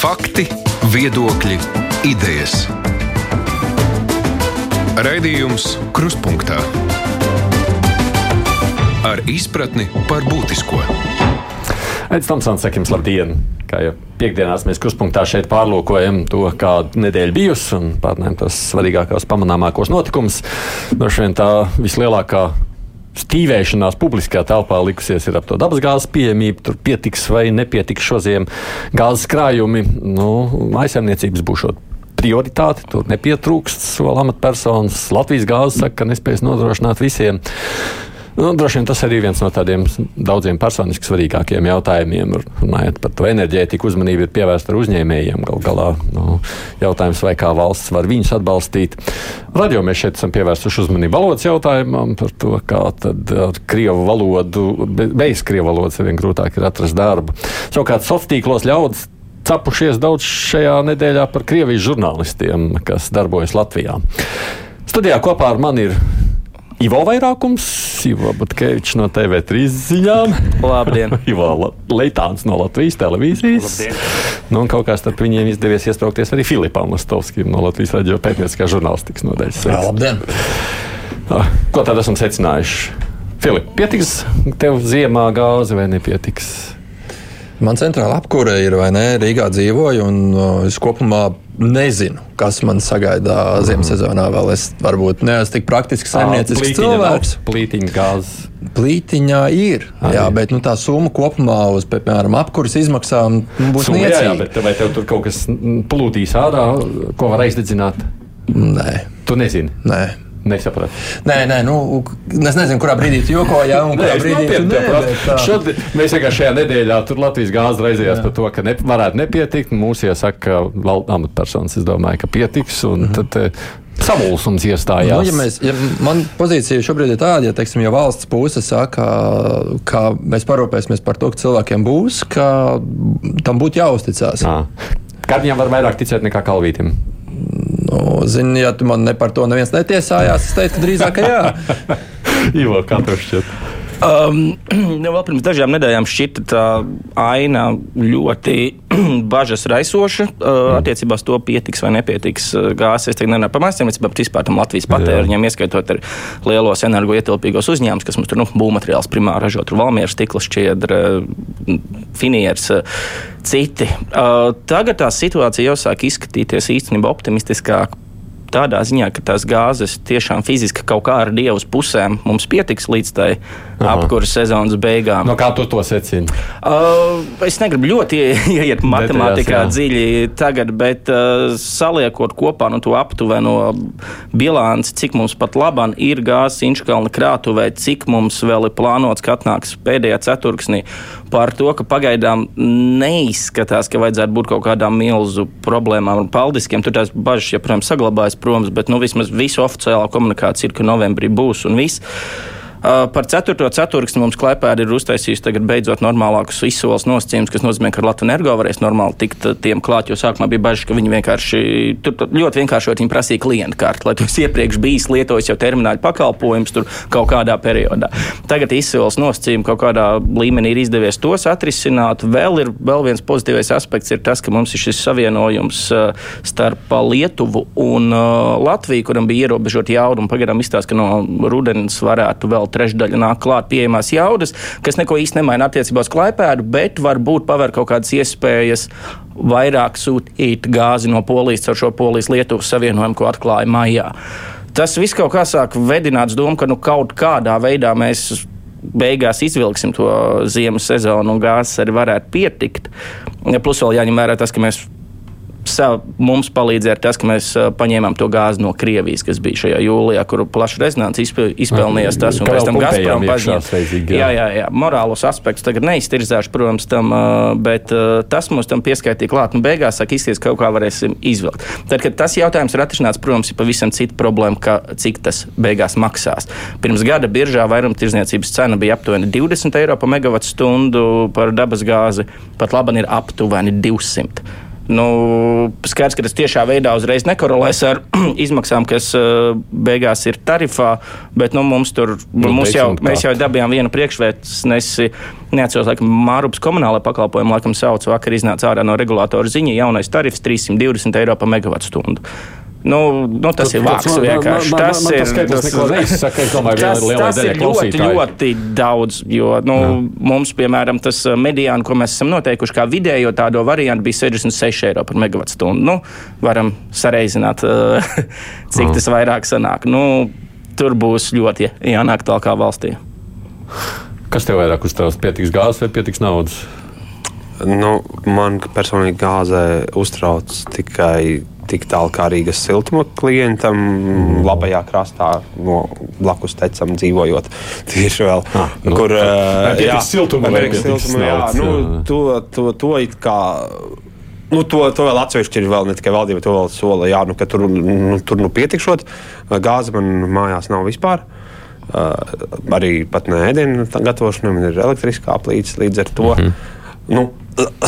Fakti, viedokļi, idejas. Raidījums Kruspunkta ar izpratni par būtisko. Aizsmeļamies, Tomsons, sakim, labdien! Kā jau piekdienās mēs kruspunktā šeit pārlūkojam to, kāda nedēļa bijusi un pārnēm tos svarīgākos, pamanāmākos notikumus. Droši vien tā vislielākā stīvēšanās publiskajā telpā likusies ar to dabasgāzes pieejamību. Tur pietiks vai nepietiks šodien gāzes krājumi. Nu, Maisaimniecības būs prioritāte, tur nepietrūkst sola amatpersonas. Latvijas gāze saka, ka nespēs nodrošināt visiem. Nu, droši vien tas arī viens no tādiem daudziem personiski svarīgākiem jautājumiem. Runājot par to enerģētiku, uzmanība ir pievērsta uzņēmējiem. Gal galā nu, jautājums, vai kā valsts var viņus atbalstīt. Radio mēs šeit esam pievērsuši uzmanību valodas jautājumam par to, kā ar krievu valodu, bez krievu valodas vien grūtāk ir atrast darbu. Savukārt sociālos tīklos ļaudis capušies daudz šajā nedēļā par Krievijas žurnālistiem, kas darbojas Latvijā. Studijā kopā ar mani ir Ivo vairākums, Ivo Batkevičs no TV3 ziņām. Labdien! Ivo Leitāns no Latvijas televīzijas. Labdien! Nu, un kaut kā starp viņiem izdevies iesprāgties arī Filipam Lastovskim no Latvijas radio pētnieciskā žurnālistikas nodaļas. Jā, labdien! Ah, Ko tad esam secinājuši? Filip, pietiks tev ziemā gāzi vai nepietiks? Man centrāla apkūre ir vai ne? Rīgā dzīvoju, un uh, es kopumā nezinu, kas man sagaida ziemas sezonā. Vēl es varbūt neesmu tik praktiski saimniecisks cilvēks. Plītiņa gāzes. Plītiņā ir, Arī. jā, bet nu, tā summa kopumā uz, piemēram, apkuras izmaksām nu, būs Summa, jā, jā, niecīga. bet vai tev tur kaut kas mm, plūdīs ārā, ko var aizdedzināt? Nē, Tu nezini. nē. Nesapratu. Nē, nē, nu, es nezinu, kurā brīdī jā, un kurā es brīdī nē. Šodien, mēs vienkārši šajā nedēļā tur Latvijas gāzes raizījās par to, ka ne, varētu nepietikt. Mūsu iesaka, ka val- amatpersonas, es domāju, ka pietiks. Un tad eh, samulsums iestājās. Nu, ja mēs, ja man pozīcija šobrīd ir tāda, ja, teiksim, ja valsts puse saka, ka mēs parūpēsimies par to, ka cilvēkiem būs, ka tam būtu jāuzticas. Ā. Kad viņam var vairāk ticēt nekā kalvītam? Nu, Zini, ja tu man ne par to neviens netiesājās, es teiktu, ka drīzāk jā. Ivo, kā tev šķiet? Um, nu, vēl pirms dažām nedēļām šķita tā aina ļoti bažas raisoša. Uh, attiecībā uz to pietiks vai nepietiks uh, gāzes. Es tagad nerunāju par mājasēmniecību, bet vispār tam Latvijas patēriņam, ieskaitot ar lielos energoietilpīgos uzņēmumus, kas mums tur nu, būvmateriāls primāri ražo, tur valmieru stikla šķiedra, finieris. Uh, Citi. Uh, tagad tā situācija jau sāk izskatīties īstenībā optimistiskāk. Tādā ziņā, ka tās gāzes tiešām fiziski kaut kā ar dievas pusēm mums pietiks līdz tai apkurses sezonas beigām. No kā tu to secini? Uh, es negribu ļoti ie- ieiet matemātikā Detaļās, dziļi tagad, bet uh, saliekot kopā no to aptuveno bilanci, cik mums pat labāk ir gāzes inškalna krātuvē, cik mums vēl ir plānots, ka atnāks pēdējā ceturksnī, par to, ka pagaidām neizskatās, ka vajadzētu būt kaut kādām milzu problēmām un paldiskiem. Tur tās bažas, ja, protams, saglabājas, protams, bet nu, vismaz visu oficiālā komunikācija ir, ka novembrī būs un viss. Uh, par 4. ceturksni mums Klaipēda ir uztaisījusi tagad beidzot normālākus izsoles nosacījumus, kas nozīmē, ka Latvijas energo varēs normāli tikt uh, tiem klāt, jo sākumā bija bažas, ka viņi vienkārši, tur ļoti vienkāršot viņi prasīja klientu karti, lai tu esi iepriekš bijis lietojis jau termināļu pakalpojumus tur kaut kādā periodā. Tagad izsoles nosacījumi kaut kādā līmenī ir izdevies tos atrisināt. Vēl ir vēl viens pozitīvais aspekts, ir tas, ka mums ir šis savienojums uh, starp Lietuvu un Latviju, kuram bija ierobežota jauda, un pagaidām izstāsta, ka no rudenis varētu vēl trešdaļa nāk klāt pieejamās jaudas, kas neko īsti nemaina attiecībā uz klaipēdu, bet varbūt paver kaut kādas iespējas vairāk sūtīt gāzi no Polijas ar šo Polijas-Lietuvas savienojumu, ko atklāja maijā. Tas viss kaut kā sāk vedināts domu, ka nu, kaut kādā veidā mēs beigās izvilksim to ziemas sezonu un gāzes arī varētu pietikt. Plus vēl jāņem vērā tas, ka mēs sav, mums palīdzēja tas, ka mēs paņēmām to gāzi no Krievijas, kas bija šajā jūlijā, kur plaša rezonance izpe- izpelnījās tas, un pēc tam Gazprom steidzīgi, jā. Jā, jā. Morālos aspektus tagad neiztirzāšu, protams, tam, bet tas mums tam pieskaitīja klāt, un beigās sāk izties, ka kaut kā varēsim izvilkt. Tad, kad tas jautājums ir atrisināts, protams, ir pavisam cita problēma, ka cik tas beigās maksās. Pirms gada biržā vairumtirdzniecības cena bija aptuveni 20 eiro par megawatu stundu par dabas gāzi, pat labi ir aptuveni 200. Nu, skaidrs, ka tas tiešā veidā uzreiz nekorelēs ar izmaksām, kas uh, beigās ir tarifā, bet nu, mums tur, nu, mums jau, mēs jau dabījām vienu priekšvētnesi. Neatceros, laikam, Mārupas komunālajā pakalpojumā, laikam, sauc vakar iznāca ārā no regulātora ziņa jaunais tarifs 320 eiro par megawatu stundu. Nu, nu, tas ir vārds vienkārši. Man, man, tas man, ir tas, tas, neko neizsaka. Es domāju, tas, tas ir ļoti, ļoti daudz. Jo nu, mums, piemēram, tas mediāns, ko mēs esam noteikuši, kā vidējo tādu variantu, bija 66 eiro par megawatu stundu. Nu, varam sareizināt, eh, cik tas vairāk sanāk. Nu, tur būs ļoti jānāk tālāk kā valstī. Kas tev vairāk uztrauc? Pietiks gāzes vai pietiks naudas? Nu, man personīgi gāze uztrauc tikai tik tālu kā Rīgas siltuma klientam, mm. labajā krastā, no blakus tecam dzīvojot. Tieši vēl, Ah, nu, kur pietiks jā, siltuma naudas, nu, to, to, to it kā. Nu, to, to vēl atsevišķi ir vēl ne tikai valdība, to vēl sola, jā, nu, ka tur nu, tur nu pietikšot. Gāze man mājās nav vispār. Uh, arī pat ne ēdienu gatavošanai, man ir elektriskā plīts līdz ar to. Mm -hmm. nu,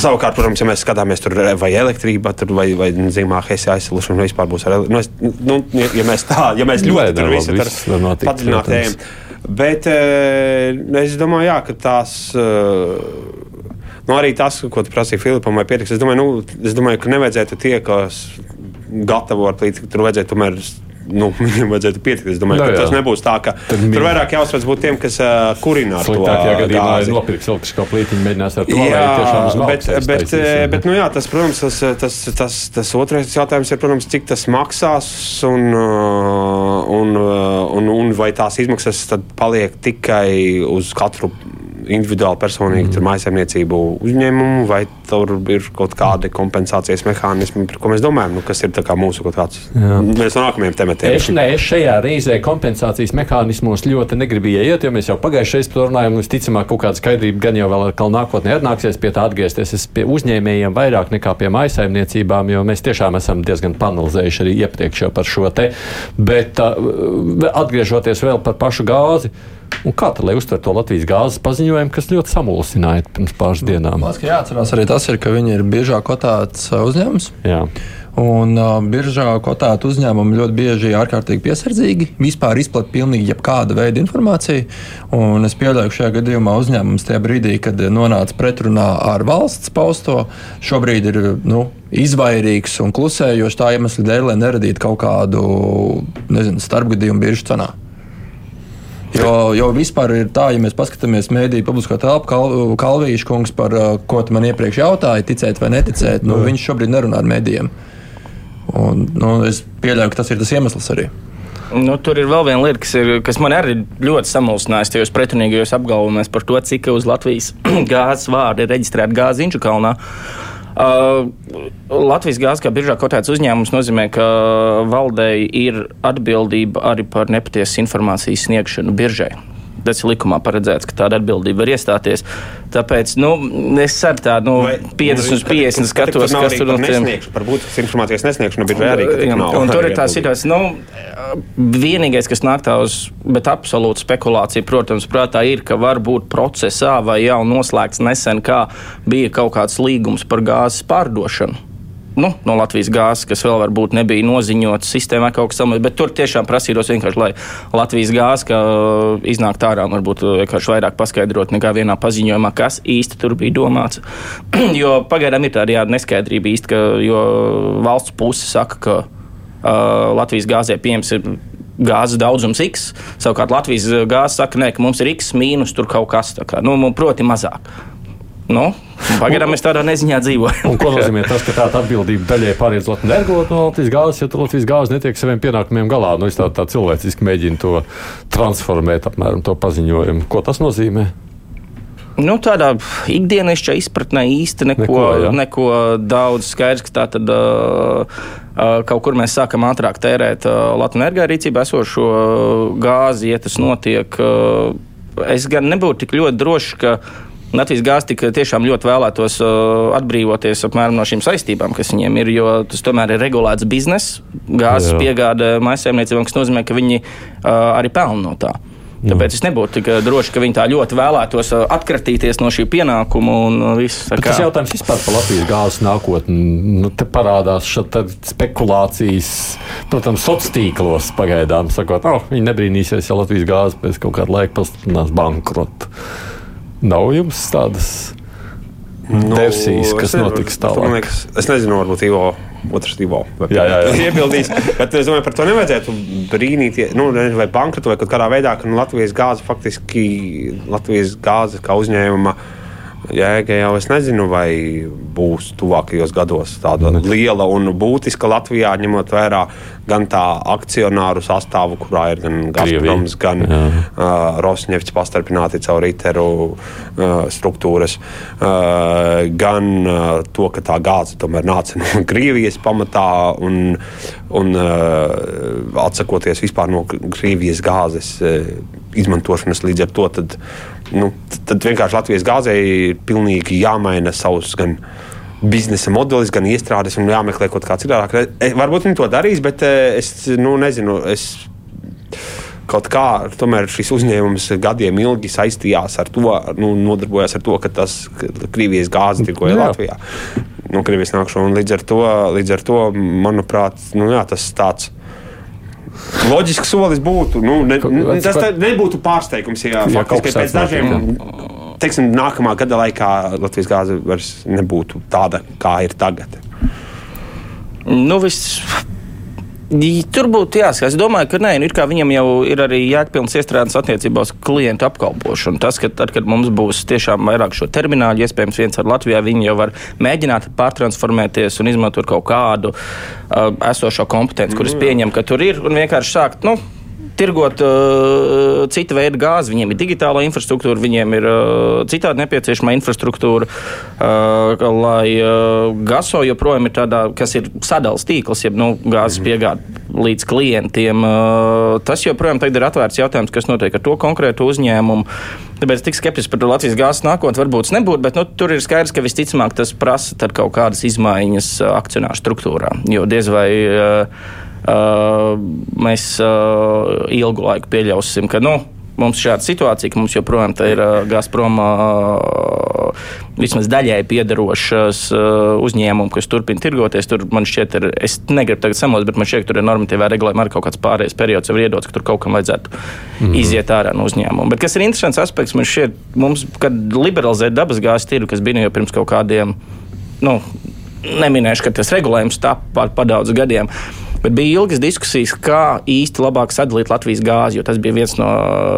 Savukārt, protams, ja mēs skatāmies tur vai elektrība, tur, vai, vai zīmā hēsija aizsilšana, vispār būs ar nu, es, nu, ja mēs tā, ja mēs ļoti tur labi, tur viss var notikt, padziļināt protams. ejam. Bet eh, es domāju, jā, ka tās. eh, Nu, arī tas, ko tu prasīji Filipam, vai pietiks. Es domāju, nu, es domāju ka nevajadzētu tie, kas gatavo ar plīti, tur vajadzētu tomēr. Nu, viņam vajadzētu pietikt. Es domāju, Nu, no, ka jā. tas nebūs tā, ka Tad tur vairāk jāuzsver būt tiem, kas uh, kurina ar to gāzi. nopirks elektrisko plītiņu, mēģinās ar to uz bet, bet, aiztaisīs, jā. bet nu jā, tas, protams, tas, tas, tas, tas otrais jautājums ir, protams, cik tas maksās un, un, un, un vai tās izmaksas paliek tikai uz katru individuāli personīgi mm. maisaimniecību uzņēmumu, vai tur ir kaut kādi kompensācijas mehānismi, par ko mēs domājam, nu, kas ir tā kā mūsu kaut kāds. Mēs no nākamajiem tematiem. Es, ne, es šajā reizē kompensācijas mehānismos ļoti negribēju iet, jo mēs jau pagājušajā reizē par to runājām. Visticamāk, kaut kāda skaidrība gan jau vēl atkal nākotnē atnāksies pie tā atgriezties. Es pie uzņēmējiem vairāk nekā pie maisaimniecībām, jo mēs tiešām esam diezgan panelizējuši arī iepriekš par šo te. Bet uh, atgriežoties vēl par pašu gāzi. Un kā tad, lai uztver to Latvijas gāzes paziņojumu, kas ļoti samulsināja pirms pāris dienām? Man liekas, ka jāatcerās arī tas, ir, ka viņi ir biežāk kotēts uh, uzņēmums. Jā. Un uh, biržā kotēta uzņēmumi ļoti bieži ir ārkārtīgi piesardzīgi. Vispār izplatīja pilnīgi jebkāda veida informāciju. Un es pieļauju, ka šajā gadījumā uzņēmums tajā brīdī, kad nonāca pretrunā ar valsts pausto, šobrīd ir nu, izvairīgs un klusējošs tā iemesla dēļ, lai neradītu kaut kādu nezinu, starpgadījumu biržu cenā. Jo, jo vispār ir tā, ja mēs paskatāmies mēdīju publisko telpu, Kal, Kalvīša kungs, par uh, ko man iepriekš jautāji, ticēt vai neticēt, nu, viņš šobrīd nerunā ar mēdījiem. Un, nu, es pieļauju, ka tas ir tas iemesls arī. Nu, tur ir vēl viena lieta, kas, ir, kas man arī ir ļoti samulsinājusi tajos pretrunīgajos apgalvojumos par to, cik uz Latvijas gāzes vārdu ir reģistrēta gāze Inču kalnā. Uh, Latvijas gāzes kā biržā kotēts uzņēmums nozīmē, ka valdei ir atbildība arī par nepatiesas informācijas sniegšanu biržai. Tas ir likumā paredzēts, ka tāda atbildība var iestāties. Tāpēc nu, es ar tādu nu, 50 uz 50 skatos, kas tur notiek. Nesniegšu, par būtiskas informācijas nesniegšanu bija arī. Un tur ir tā situācija, nu, vienīgais, kas nāk tā uz, bet absolūta spekulācija, protams, prātā ir, ka var būt procesā vai jau noslēgts nesen, kā bija kaut kāds līgums par gāzes pārdošanu. Nu, no Latvijas gāzes, kas vēl varbūt nebija noziņots sistēmā, kaut kas tamlīdzīgs. Bet tur tiešām prasītos vienkārši, lai Latvijas gāze iznāktu ārā varbūt vienkārši vairāk paskaidrot nekā vienā paziņojumā, kas īsti tur bija domāts. jo pagaidām ir tāda neskaidrība īsti, ka valsts puse saka, ka uh, Latvijas gāzē pieejams ir gāzes daudzums X. Savukārt Latvijas gāze saka, nē, ka mums ir X mīnus tur kaut kas tāds, nu, proti, mazāk. Nu, pagaidām mēs tādā neziņā dzīvojam. Ko nozīmē tas, ka tāda atbildība daļai pāriet uz Latvijas no Latvijas gāzes, ja Latvijas gāze netiek saviem pienākumiem galā? Nu, es tā, tā cilvēciski mēģinu to transformēt, apmēram to paziņojumu. Ko tas nozīmē? Nu, tādā ikdienišķā izpratnē īsti neko, Neko, neko, jā. neko daudz skaidrs, ka tā tad uh, uh, kaut kur mēs sākam ātrāk tērēt uh, Latvijas enerģija rīcībā esošo gāzi, ja tas notiek. Uh, es gan nebūtu tik ļoti drošs, ka Latvijas gāze tik tiešām ļoti vēlētos uh, atbrīvoties apmēram no šīm saistībām, kas viņiem ir, jo tas tomēr ir regulēts bizness, gāzes Jā. piegāde maisaimniecībām, kas nozīmē, ka viņi uh, arī pelna no tā. Tāpēc es nebūtu tik eh, droši, ka viņi tā ļoti vēlētos eh, atkratīties no šī pienākuma uh, viss. Bet tas jautājums vispār par Latvijas gāzes nākotni. Nu, te parādās šādi spekulācijas, protams, sociālos tīklos pagaidām. Sakot, oh, viņi nebrīnīsies, ja Latvijas gāze pēc kaut kāda laika pasludinās bankrotu. Nav jums tādas Nu, versijas, kas nezinu, notiks tālāk. liekas, Es nezinu, varbūt Ivo. Otrs Ivo. Jā, jā, jā. Iebildīs. Bet es domāju, par to nevajadzētu brīnīties. Nu, vai bankrota vai kaut kādā veidā, ka nu, Latvijas gāze faktiski Latvijas gāze kā uzņēmuma jēga jau es nezinu, vai būs tuvākajos gados tāda liela un būtiska Latvijā, ņemot vērā gan tā akcionāru sastāvu, kurā ir gan Gazproms, gan Jā. uh, Rosnefts pastarpināti caur ITERu uh, struktūras, uh, gan uh, to, ka tā gāze tomēr nāca no Krievijas pamatā un, un uh, atsakoties vispār no Krievijas gāzes uh, izmantošanas līdz ar to. Tad, nu, tad vienkārši Latvijas gāzei ir pilnīgi jāmaina savs gan biznesa modelis, gan iestrādes un jāmeklē kaut kā citādāk. E, Varbūt viņi to darīs, bet e, es nu, nezinu. Es kaut kā tomēr šis uzņēmums gadiem ilgi saistījās ar to, nu, nodarbojās ar to, ka tas Krievijas gāze tirgoja Jā. Latvijā. No Krievijas nākšana. Un Līdz ar to, līdz ar to manuprāt, nu, jā, tas tāds. Loģisks solis būtu. Nu, ne, Kaut- tas nebūtu pārsteigums, ja Ja kaut faktiski kas pēc dažiem notiek, teiksim, nākamā gada laikā Latvijas gāze vairs nebūtu tāda, kā ir tagad. Nu, viss. Tur būtu jāskatās. Es domāju, ka nē, nu, ir kā viņam jau ir arī jēgpilns iestrādes attiecībā uz klientu apkalpošanu. Tas, ka tad, kad mums būs tiešām vairāk šo terminālu, iespējams, viens ar Latvijā, viņi jau var mēģināt pārtransformēties un izmantot kaut kādu uh, esošo kompetenci, kuras pieņem, ka tur ir un vienkārši sākt. Nu, tirgot uh, citu veidu gāzi. Viņiem ir digitāla infrastruktūra, viņiem ir uh, citādi nepieciešama infrastruktūra, uh, lai uh, GASO joprojām ir tādā, kas ir sadalījums tīkls, jeb nu, gāzes piegāde līdz klientiem. Uh, tas joprojām ir atvērts jautājums, kas notiek ar to konkrētu uzņēmumu. Tāpēc tik skeptiski par Latvijas gāzes nākotni varbūt nebūtu, bet nu, tur ir skaidrs, ka visticamāk tas prasa kaut kādas izmaiņas uh, akcionāru struktūrā. Jo diez vai uh, mēs ilgu laiku pieļausim, ka nu, mums ir šāda situācija, ka mums joprojām tā ir uh, Gazprom uh, vismaz daļai piederošas uh, uzņēmumi, kas turpina tirgoties. Tur man šķiet, ir, es negribu tagad samost, bet man šķiet, ka tur ir normatīvā regulējuma arī kaut kāds pārējais periods, jau ir iedots, ka tur kaut kam vajadzētu mm iziet ārā no uzņēmuma. Bet kas ir interesants aspekts, man šķiet, mums, kad liberalizēt dabasgāzes tirgu, kas bija jau pirms kaut kādiem, nu, neminēšu, ka tas regulējums tapu par pa daudz gadiem. Bet bija ilgas diskusijas, kā īsti labāk sadalīt Latvijas gāzi. jo Tas bija viens no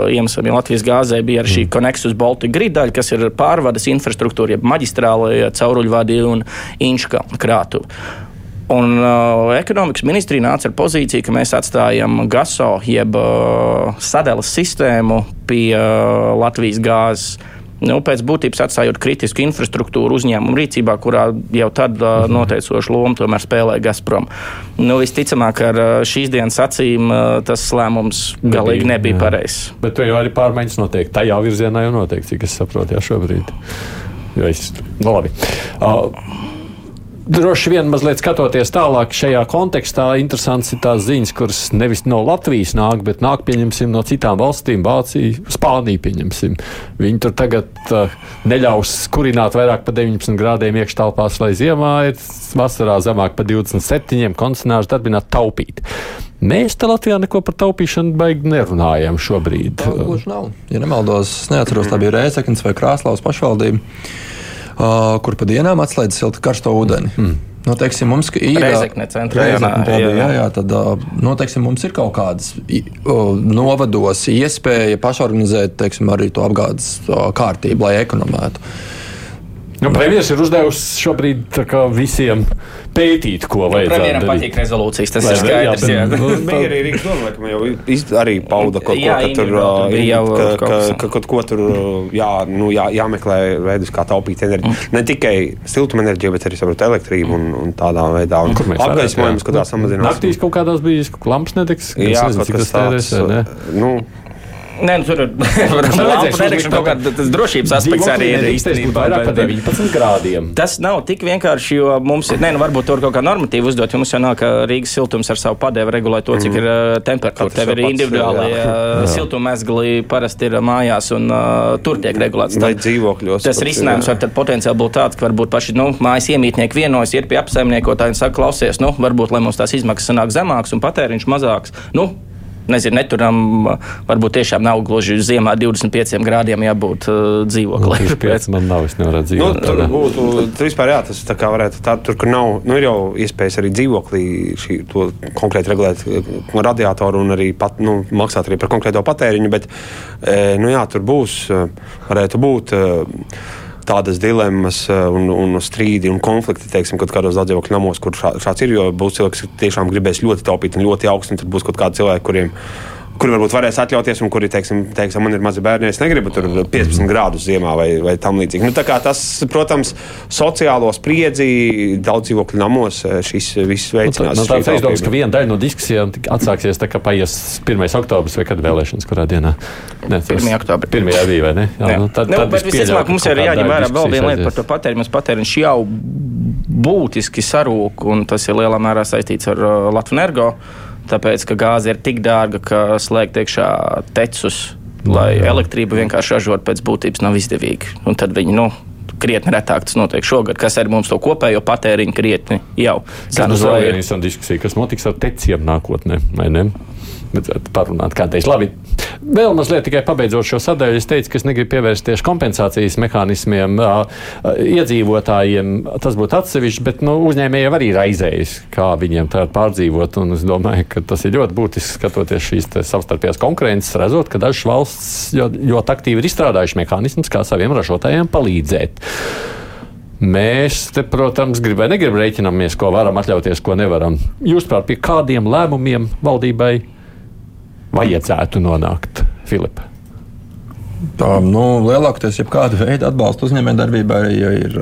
iemesliem. jo Latvijas gāzē bija arī šī Connexus Baltic grid daļa, kas ir pārvades infrastruktūra, jeb maģistrāla, cauruļvadi un inškalnu krātuvi. Un uh, ekonomikas ministrija nāca ar pozīciju, ka mēs atstājam GASO, jeb uh, sadales sistēmu pie uh, Latvijas gāzes. Nu, pēc būtības atstājot kritisku infrastruktūru uzņēmumu rīcībā, kurā jau tad uh, noteicošu lomu tomēr spēlē Gazprom. Nu, visticamāk, ar šīs dienas acīm uh, tas lēmums galīgi nebija pareizs. Bet tur jau arī pārmaiņas notiek. Tajā virzienā jau notiek, cik es saprotu, jā, šobrīd. Jo es, nu, labi. Uh, Droši vien mazliet skatoties tālāk šajā kontekstā, interesants ir tās ziņas, kuras nevis no Latvijas nāk, bet nāk pieņemsim no citām valstīm, Vācija, Spānija. Pieņemsim. Viņi tur tagad uh, neļaus kurināt vairāk par 19 grādiem iekštelpās, lai ziemā ir vasarā zemāk par 27, koncentrēšu darbināt taupīt. Mēs te Latvijā neko par taupīšanu baigi nerunājam šobrīd. Tā gluži nav. Ja nemaldos, es neatceros, tā bija Rēzeknas vai Krāslaus pašvaldība, uh, kur pa dienām atslēdz siltu karsto ūdeni. Mm. Nu, teiksim, mums ir Reizekne centrā, Reizekne, jā, jā. jā, jā, tad, uh, nu, teiksim, mums ir kaut kādas uh, novados iespēja pašorganizēt teiksim, arī to apgādes uh, kārtību, lai ekonomētu. Nu, Premjerministrs ir uzdevusi šobrīd tā kā visiem pētīt, ko vajadzētu Premjeram darīt. patīk rezolūcijas, tas Vai ir skaidrs. Jā, Jā, bet, nu, Bija arī Rīgas doma, ka jau iz, arī pauda kaut ko, Jā, ka tur, jau ka, kaut ka, ka kaut ko tur jā, nu, jā, jāmeklē veidus, kā taupīt enerģiju. Ne tikai siltumenerģiju, bet arī saprot, elektrību un, un tādā veidā. Un Kur mēs varētu, apgaismojums, ka tā samazinās. Naktīs kaut kādās bija lampas nedegs. Jā, nezinu, kas tas tērēs? Nu, Nē, nu, tur ir lampu nedegšana, kaut kāda tas drošības aspekts arī ir īstenībā. Vairāk par 19 grādiem. Tas nav tik vienkārši, jo mums ir, nē, nu, varbūt tur kaut kā normatīva uzdot, jo mums jau nāk, Rīgas siltums ar savu padevu regulē to, cik ir uh, temperatūra. Tev ir individuāli uh, siltumezgli, parasti ir mājās, un uh, tur tiek regulēts. Vai dzīvokļos. Tas risinājums var potenciāli būt tāds, ka varbūt paši nu, mājas iemītnieki vienojas, iet pie apsaimniekotāja un saka, klausies, nu, varbūt, lai mums tās izmaksas sanāk zemākas un patēriņš mazāks. Nu, nezinu, neturam. Varbūt tiešām nav gluži ziemā 25 grādiem jābūt uh, dzīvoklim. Nu, pēc man nav, es nevaru dzīvot. Nu, tur būtu, tur vispār jā, tas tā kā varētu, tā, tur, kur nav, nu, ir jau iespējas arī dzīvoklī šī, to konkrēti regulēt uh, radiatoru un arī pat, nu, maksāt arī par konkrēto patēriņu, bet, e, nu jā, tur būs, uh, varētu būt. E, tādas dilemmas un, un strīdi un konflikti, teiksim, kad kādos dzīvokļu namos, kur šā, šāds ir. Jo būs cilvēks, kas tiešām gribēs ļoti taupīt un ļoti augstu, un tad būs kaut kādi cilvēki, kuriem kuri varbūt varēs atļauties, un kuri, teiksim, teiksim man ir mazi bērni, es negribu tur 15 grādus ziemā vai, vai tam līdzīgi. Nu, tas, protams, sociālo spriedzi daudz dzīvokļu namos šis viss nu, veicinās. Nu, tā, nu, tā aizdomas, ka viena daļa no diskusijām atsāksies tā, ka paies 1. oktobris vai kad vēlēšanas, kurā dienā? Ne, 1. oktobrī. 1. bija, vai ne? Jā, Jā. Nu, tad, nu, tad bet visticamāk mums ir jāņem vērā vēl viena lieta par to patēriņu. Patēriņš jau būtiski sarūk, un tas ir lielā mērā saistīts ar uh, Latviju energo tāpēc ka gāze ir tik dārga, ka slēgt iekšā tecus, lai jā. elektrību vienkārši ražot pēc būtības nav izdevīgi. Un tad viņi, nu, krietni retāk tas notiek šogad, kas arī mums to kopējo patēriņu krietni jau gan uz leju. Diskusija, kas notiks ar teciem nākotnē, vai ne? vajadzētu parunāt kādreiz. Labi, vēl mazliet tikai pabeidzot šo sadaļu, es teicu, ka es negribu pievērst tieši kompensācijas mehānismiem iedzīvotājiem. Tas būtu atsevišķi, bet nu, uzņēmējiem arī raizējas, kā viņiem tā pārdzīvot. Un es domāju, ka tas ir ļoti būtiski skatoties šīs savstarpējās konkurences, redzot, ka dažas valsts ļoti, aktīvi ir izstrādājuši mehānismus, kā saviem ražotājiem palīdzēt. Mēs, te, protams, gribam, negribam rēķināmies, ko varam atļauties, ko nevaram. Jūs, prāt, pie kādiem lēmumiem valdībai vajadzētu nonākt, Filipa? Tā, nu, lielākoties, ja kāda veida atbalsta uzņēmējdarbībai ja ir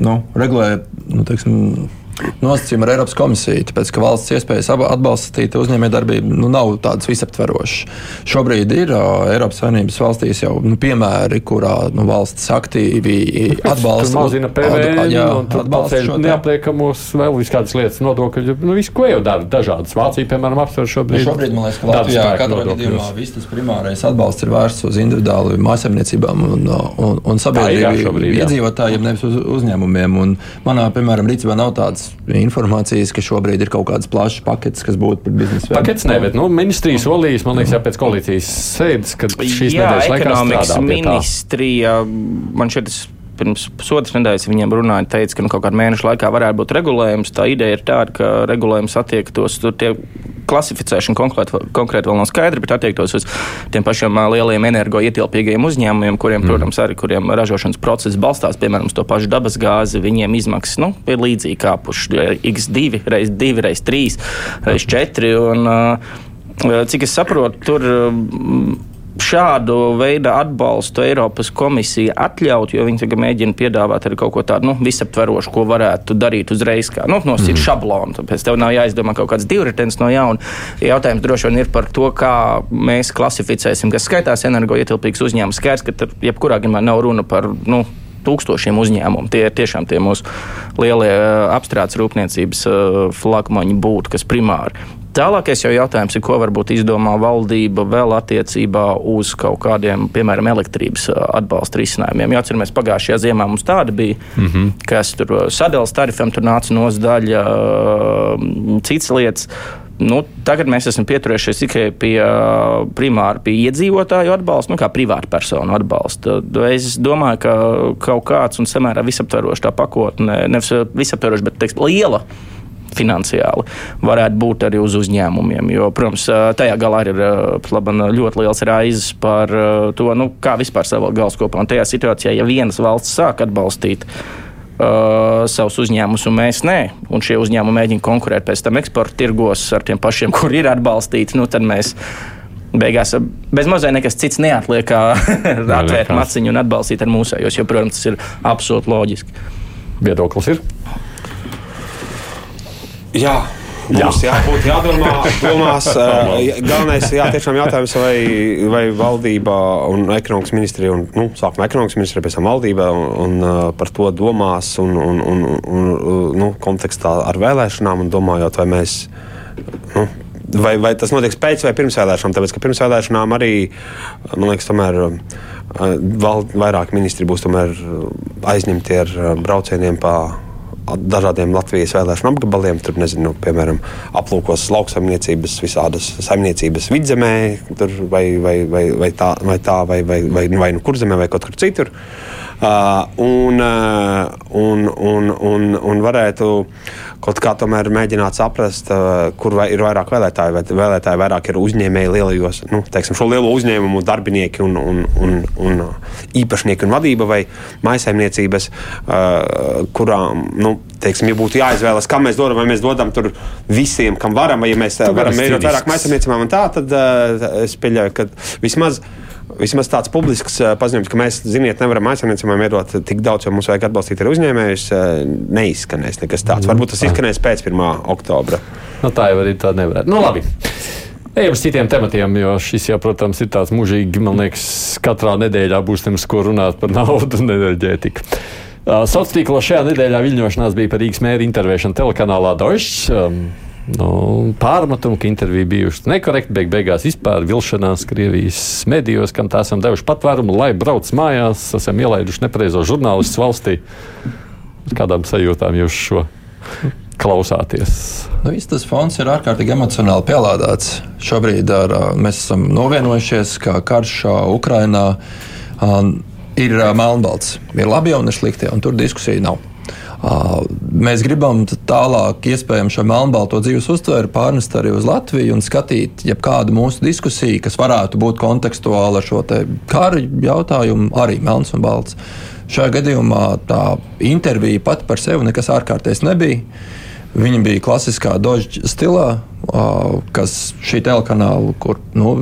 nu, regulēta nu, teiksim, nosacījumi ar Eiropas komisiju, tāpēc ka valsts iespējas atbalstīt uzņēmējdarbību nu, nav tādas visaptverošas. Šobrīd ir uh, Eiropas Savienības valstīs jau nu, piemēri, kurā nu, valsts aktīvi atbalsta. Mazina PVN, atbalsta neapliekamos vēl visādas lietas, nodokļu, nu, visu, ko jau dara dažādas. Vācija, piemēram, apsver šobrīd. Nu, šobrīd, man liekas, ka Latvijā katrā gadījumā viss tas primārais atbalsts ir vērsts uz individuālu mājasemniecībām un, un, un sabiedrību iedzīvotājiem, nevis uz uzņēmumiem. Un manā, piemēram, rīcībā nav tāds informācijas, ka šobrīd ir kaut kādas plašas paketes, kas būtu par biznesa veidu. Paketes ne, bet nu, ministrijas solījis, man liekas, jau pēc koalīcijas sēdes, kad šīs Jā, nedēļas laikā ekonomikas ministrija, man šeit pirms pusotras nedēļas viņiem runāja, teica, ka nu, kaut kādā mēneša laikā varētu būt regulējums. Tā ideja ir tāda, ka regulējums attiektos tur tie klasificēšana konkrēti, konkrēti vēl nav skaidra, bet attiektos uz tiem pašiem lieliem energoietilpīgiem uzņēmumiem, kuriem, mm. protams, arī kuriem ražošanas process balstās, piemēram, uz to pašu dabas gāzi, viņiem izmaksas nu, ir līdzīgi kāpuši x2, reiz 2, reiz 3, reiz 4. Un, cik es saprotu, tur šādu veidu atbalstu Eiropas komisija atļaut, jo viņi tagad mēģina piedāvāt arī kaut ko tādu nu, visaptverošu, ko varētu darīt uzreiz, kā nu, nosīt mm. šablonu. Tāpēc tev nav jāizdomā kaut kāds divritens no jauna. Jautājums droši vien ir par to, kā mēs klasificēsim, kas skaitās energoietilpīgs uzņēmums. Skaidrs, ka tur jebkurā gadījumā nav runa par. Nu, tūkstošiem uzņēmumu. Tie ir tiešām tie mūsu lielie apstrādes rūpniecības flagmaņi būtu, kas primāri Tālākais jau jautājums ir, ko varbūt izdomā valdība vēl attiecībā uz kaut kādiem, piemēram, elektrības atbalsta risinājumiem. Jo atceramies, pagājušajā ziemā mums tāda bija, mm -hmm. kas tur sadalījās tarifam, tur nāca nosdaļa, citas lietas. Nu, tagad mēs esam pieturējušies tikai pie primāra pie iedzīvotāju atbalsta, nu, kā privāta personu atbalsta. Es domāju, ka kaut kāds un samērā visaptvarošs tā pakotne, nevis visaptvarošs, bet teiks, liela finansiāli, varētu būt arī uz uzņēmumiem. Jo, protams, tajā galā ir laban, ļoti liels raizes par to, nu, kā vispār savu galvas kopā. Un tajā situācijā, ja vienas valsts sāk atbalstīt uh, savus uzņēmumus, un mēs nē, un šie uzņēmumi mēģina konkurēt pēc tam eksporta tirgos ar tiem pašiem, kur ir atbalstīti, nu, tad mēs. Beigās bez mazliet nekas cits neatliek, kā atvērt maciņu un atbalstīt ar mūsējos, jo, protams, tas ir absolūti loģiski. Viedoklis ir? Jā, Mums jā. jābūt jādomā, domās. Galvenais jā, tiešām jautājums, vai, vai valdība un ekonomikas ministrija, un nu, sākumā ekonomikas ministrija, pēc tam valdība un, un par to domās un, un, un, un nu, kontekstā ar vēlēšanām un domājot, vai mēs. Nu, vai, vai tas notiks pēc vai pirms vēlēšanām. Tāpēc, ka pirms vēlēšanām arī, man liekas, tomēr val, vairāk ministri būs aizņemti ar braucieniem pa dažādiem Latvijas vēlēšanu apgabaliem. Tur, nezinu, piemēram, aplūkos lauksaimniecības, visādas saimniecības vidzemē, vai, vai, vai, vai tā, vai, tā, vai, vai, vai, vai nu kurzemē, vai kaut kur citur. Uh, un, uh, un, un, un, un varētu kaut kā tomēr mēģināt saprast, uh, kur vai ir vairāk vēlētāju. Vai vēlētāji vairāk ir uzņēmēji lielajos, nu, teiksim, šo lielo uzņēmumu darbinieki un, un, un, un īpašnieki un vadība vai maisaimniecības, uh, kurām, nu, teiksim, ja būtu jāizvēlas, kam mēs dodam, vai mēs dodam tur visiem, kam varam, vai ja mēs tu varam mērīt vairāk maisaimniecībām un tā, tad uh, es pieļauju, ka vismaz vismaz tāds publisks uh, paziņojums, ka mēs, ziniet, nevaram aizsardzībām iedot tik daudz, jo mums vajag atbalstīt arī uzņēmējus, uh, neizskanēs nekas tāds. Mm. Varbūt tas izskanēs pēc 1. oktobra. Nu, tā jau arī tā nevarētu. Nu, labi. Ejam uz citiem tematiem, jo šis jau, protams, ir tāds mūžīgi, man liekas, katrā nedēļā būs tiems, ko runāt par naudu un enerģētiku. Uh, Sociālā tīklā šajā nedēļā viļņošanās bija par Rīgas mēra intervēšanu telekanālā Deutsche. Nu, pārmetumu, ka intervija bijusi nekorekta, beig beigās vispār vilšanās Krievijas medijos, kam tā esam devuši patvērumu, lai brauc mājās, esam ielaiduši nepareizo žurnālistu valstī. Kādām sajūtām jūs šo klausāties? Nu, tas fons ir ārkārtīgi emocionāli pielādēts. Šobrīd ar, mēs esam novienojušies, ka karš Ukrainā ir melnbalts. Ir labi un ir slikti, un tur diskusija nav. Mēs gribam tālāk, iespējams, šo melnbalto dzīves uztveri pārnest arī uz Latviju un skatīt, ja kādu mūsu diskusiju, kas varētu būt kontekstuāla ar šo kara jautājumu, arī melns un balts. Šajā gadījumā tā intervija pati par sevi nekas ārkārtējs nebija. Viņa bija klasiskā dožģa stilā, kas šī telekanāla, kur nu,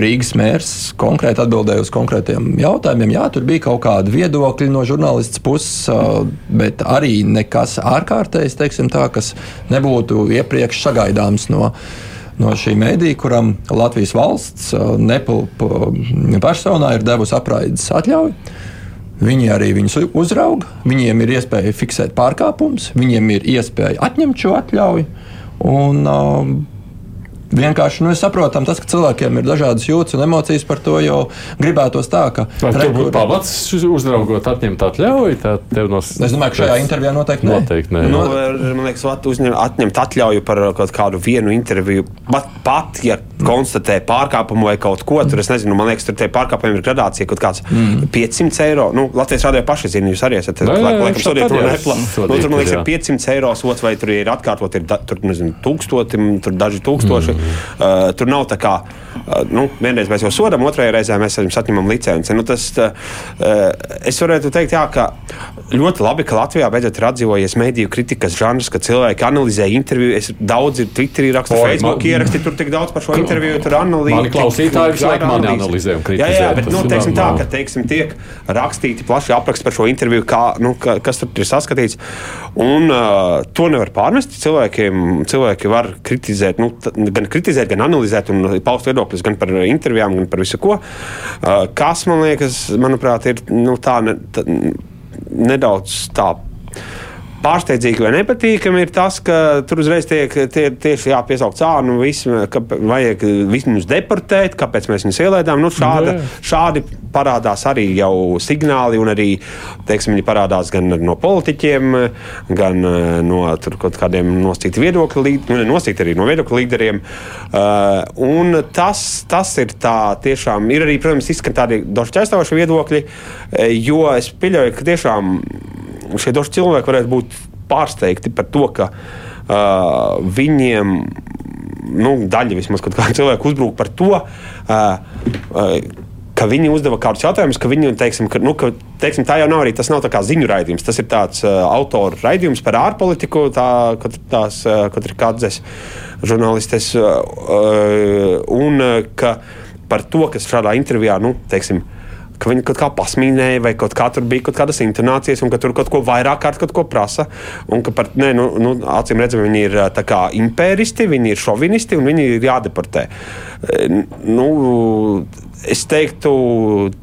Rīgas mērs konkrēti atbildēja uz konkrētiem jautājumiem. Jā, tur bija kaut kādi viedokļi no žurnālists puses, bet arī nekas ārkārtējs, teiksim tā, kas nebūtu iepriekš sagaidāms no no šī mēdīja, kuram Latvijas valsts nepilpa personā ir devusi apraides atļauju. Viņi arī viņus uzrauga, viņiem ir iespēja fiksēt pārkāpumus, viņiem ir iespēja atņemt šo atļauju. Un, um, Vienkārši nu, saprotam, tas, ka cilvēkiem ir dažādas jūtas un emocijas par to, jau gribētos tā, ka. Vai tur būtu pamats uzraugot, atņemt atļauju? Tā no... Es domāju, ka šajā intervijā noteikti nē. Noteikti nē. Nu, man liekas, uzņem, atņemt atļauju par kaut kādu vienu interviju. Pat, pat ja konstatē pārkāpumu vai kaut ko, tur es nezinu, man liekas, tur tie pārkāpumi ir gradācija kaut kāds mm. 500 eiro. Nu, Latvijas rādīja paši zina, jūs arī esat. Laikam, sodiet to nepla. Nu, tur, man liekas, ir 500 eiro sots vai tur ir atkārtot, ir da, tur, nezinu, tūkstoti, tur daži tūkstoši. Mm. Uh, tur nav tā kā, uh, nu, vienreiz mēs jau sodam, otrajā reizē mēs jums atņemam licenci. Nu, tas, uh, es varētu teikt, jā, ka ļoti labi, ka Latvijā beidzot ir atdzīvojies mediju kritikas žanrs, ka cilvēki analizē interviju. Es daudz ir Twitterī rakstu, Facebook man, ieraksti, tur tik daudz par šo interviju, tur analīzē. Mani klausītāji visu laiku mani analizē un kritizē. Jā, jā, bet, nu, teiksim tā, ka, teiksim, tiek rakstīti plaši apraksti par šo interviju, kā, nu, ka, kas tur ir saskatīts. Un uh, to nevar pārmest cilvēkiem. Cilvēki var kritizēt, nu, gan kritizēt, kritizēt, gan analizēt un paust viedokļus gan par intervijām, gan par visu ko. Uh, kas man liekas, manuprāt, ir nu, tā, ne, tā nedaudz tā pārsteidzīgi vai nepatīkami ir tas, ka tur uzreiz tiek tie, tieši jāpiesaukt cānu, visu, ka vajag viņus deportēt, kāpēc mēs viņus ielaidām. Nu, šāda, šādi parādās arī jau signāli, un arī teiksim, viņi parādās gan no politiķiem, gan eh, no kaut kādiem nosacītiem viedokļu līderiem, nu, nosacīti arī no viedokļu līderiem. Uh, tas, tas ir tā tiešām, ir arī, protams, izskan tādi doši aizstāvoši viedokļi, eh, jo es pieļauju, ka tiešām šie daži cilvēki varētu būt pārsteigti par to, ka uh, viņiem nu, daļa vismaz kaut kāda cilvēka uzbrūk par to. Uh, uh, ka viņi uzdeva kādus jautājumus, ka viņi, teiksim, ka, nu, ka, teiksim, tā jau nav arī tas nav tā kā ziņu raidījums. Tas ir tāds uh, autoru raidījums par ārpolitiku, tā, kad, tās, uh, kad ir kāds žurnālistes, uh, uh, un uh, ka par to, kas šādā intervijā, nu, teiksim, ka viņi kaut kā pasmīnēja, vai kaut kā tur bija kaut kādas intonācijas, un ka tur kaut ko vairāk kārt kaut ko prasa. Un ka par, nē, nu, nu, acīm redzam, viņi ir kā, impēristi, viņi ir šovinisti un viņi ir jādeportē. Nu, es teiktu,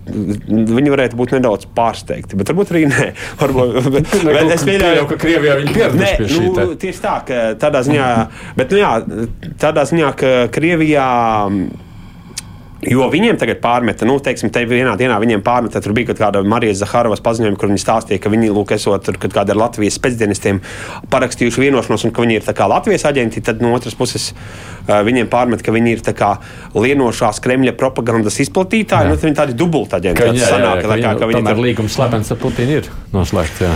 viņi varētu būt nedaudz pārsteigti, bet varbūt arī nē. Varbūt, bet, bet es pieļauju, ka Krievijā viņi pieraduši pie šī. Nu, tieši tā, ka tādā ziņā, bet, nu, jā, tādā ziņā, ka Krievijā. Jo viņiem tagad pārmeta, nu, teiksim, te vienā dienā viņiem pārmeta, tur bija kaut kāda Marijas Zaharovas paziņojuma, kur viņi stāstīja, ka viņi, lūk, esot tur kaut kāda ar Latvijas spēcdienestiem parakstījuši vienošanos un ka viņi ir tā kā Latvijas aģenti, tad no otras puses viņiem pārmet, ka viņi ir tā kā lienošās Kremļa propagandas izplatītāji, jā. nu, viņi tādi dubultaģenti. Jā, jā, jā, ka viņi, ka viņi tomēr līgums slepens ar Putinu ir noslēgts, jā.